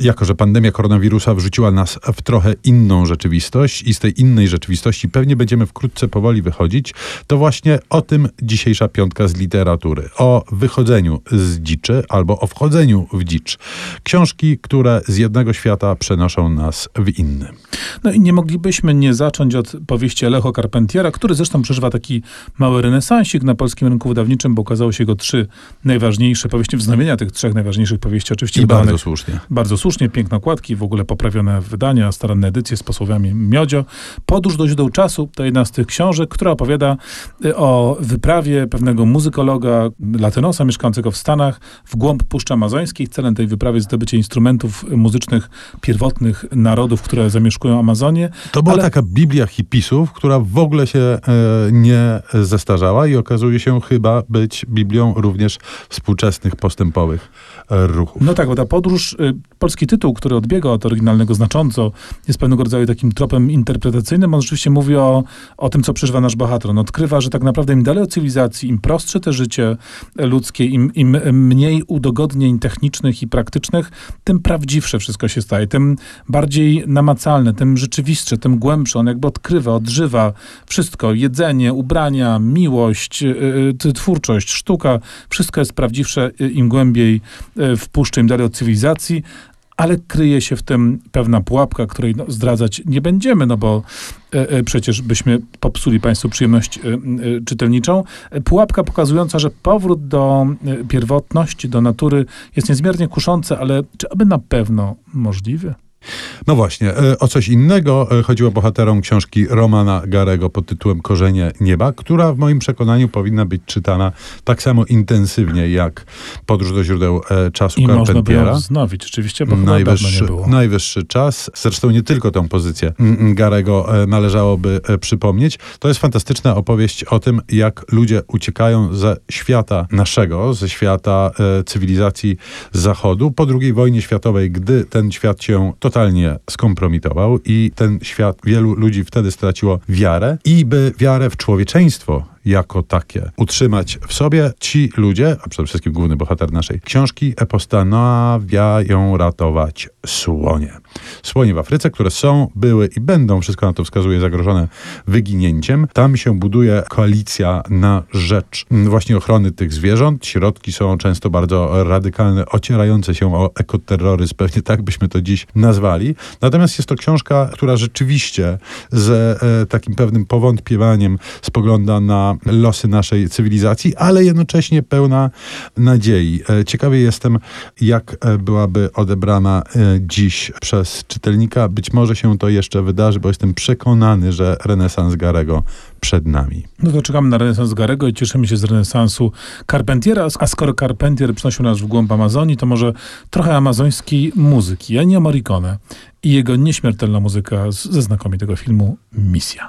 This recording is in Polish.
jako że pandemia koronawirusa wrzuciła nas w trochę inną rzeczywistość i z tej innej rzeczywistości pewnie będziemy wkrótce powoli wychodzić, to właśnie o tym dzisiejsza piątka z literatury. O wychodzeniu z dziczy albo o wchodzeniu w dzicz. Książki, które z jednego świata przenoszą nas w inny. No i nie moglibyśmy nie zacząć od powieści Alejo Carpentiera, który zresztą przeżywa taki mały renesansik na polskim rynku wydawniczym, bo okazało się jego trzy najważniejsze powieści, wznowienia tych trzech najważniejszych powieści, oczywiście I bardzo słusznie. bardzo słusznie, piękne okładki, w ogóle poprawione wydania, staranne edycje z posłowiami Miodzio. Podróż do źródeł czasu to jedna z tych książek, która opowiada y, o wyprawie pewnego muzykologa latynosa mieszkającego w Stanach w głąb Puszczy Amazońskiej. Celem tej wyprawy jest zdobycie instrumentów muzycznych pierwotnych narodów, które zamieszkują Amazonię. To była Ale- taka Biblia hipisów, która w ogóle się e, nie zestarzała i okazuje się chyba być Biblią również współczesnych postępowych e, ruchów. No tak, bo ta podróż, y, polski tytuł, który odbiega od oryginalnego znacząco, jest pewnego rodzaju takim tropem interpretacyjnym. On rzeczywiście mówi o, o tym, co przeżywa nasz bohater. On odkrywa, że tak naprawdę im dalej od cywilizacji, im prostsze te życie ludzkie, im, im mniej udogodnień technicznych i praktycznych, tym prawdziwsze wszystko się staje, tym bardziej namacalne, tym rzeczywistsze, tym głębsze. On jakby odkrywa, odżywa wszystko. Jedzenie, ubrania, miłość, y, y, twórczość, sztuka. Wszystko jest prawdziwsze, y, im głębiej wpuszcza, im dalej od cywilizacji. Ale kryje się w tym pewna pułapka, której no, zdradzać nie będziemy, no bo e, e, przecież byśmy popsuli Państwu przyjemność e, e, czytelniczą. E, Pułapka pokazująca, że powrót do e, pierwotności, do natury jest niezmiernie kuszący, ale czy aby na pewno możliwy? No właśnie, e, o coś innego e, chodziło bohaterom książki Romana Garego pod tytułem Korzenie Nieba, która w moim przekonaniu powinna być czytana tak samo intensywnie jak Podróż do źródeł e, czasu I można Carpentiera. ją wznowić, rzeczywiście, bo dawno nie Najwyższy, było. najwyższy czas. Zresztą nie tylko tę pozycję mm, Garego e, należałoby przypomnieć. To jest fantastyczna opowieść o tym, jak ludzie uciekają ze świata naszego, ze świata cywilizacji Zachodu po II wojnie światowej, gdy ten świat się totalnie skompromitował i ten świat, wielu ludzi wtedy straciło wiarę i by wiarę w człowieczeństwo jako takie utrzymać w sobie, ci ludzie, a przede wszystkim główny bohater naszej książki, postanawiają ratować słonie. Słonie w Afryce, które są, były i będą, wszystko na to wskazuje, zagrożone wyginięciem. Tam się buduje koalicja na rzecz mm, właśnie ochrony tych zwierząt. Środki są często bardzo radykalne, ocierające się o ekoterroryzm, pewnie tak byśmy to dziś nazwali. Natomiast jest to książka, która rzeczywiście z e, takim pewnym powątpiewaniem spogląda na losy naszej cywilizacji, ale jednocześnie pełna nadziei. E, Ciekawy jestem, jak e, byłaby odebrana e, dziś przez czytelnika. Być może się to jeszcze wydarzy, bo jestem przekonany, że renesans Garego przed nami. No to czekamy na renesans Garego i cieszymy się z renesansu Carpentiera, a skoro Carpentier przynosił nas w głąb Amazonii, to może trochę amazońskiej muzyki, Ennio Morricone i jego nieśmiertelna muzyka ze znakomitego filmu Misja.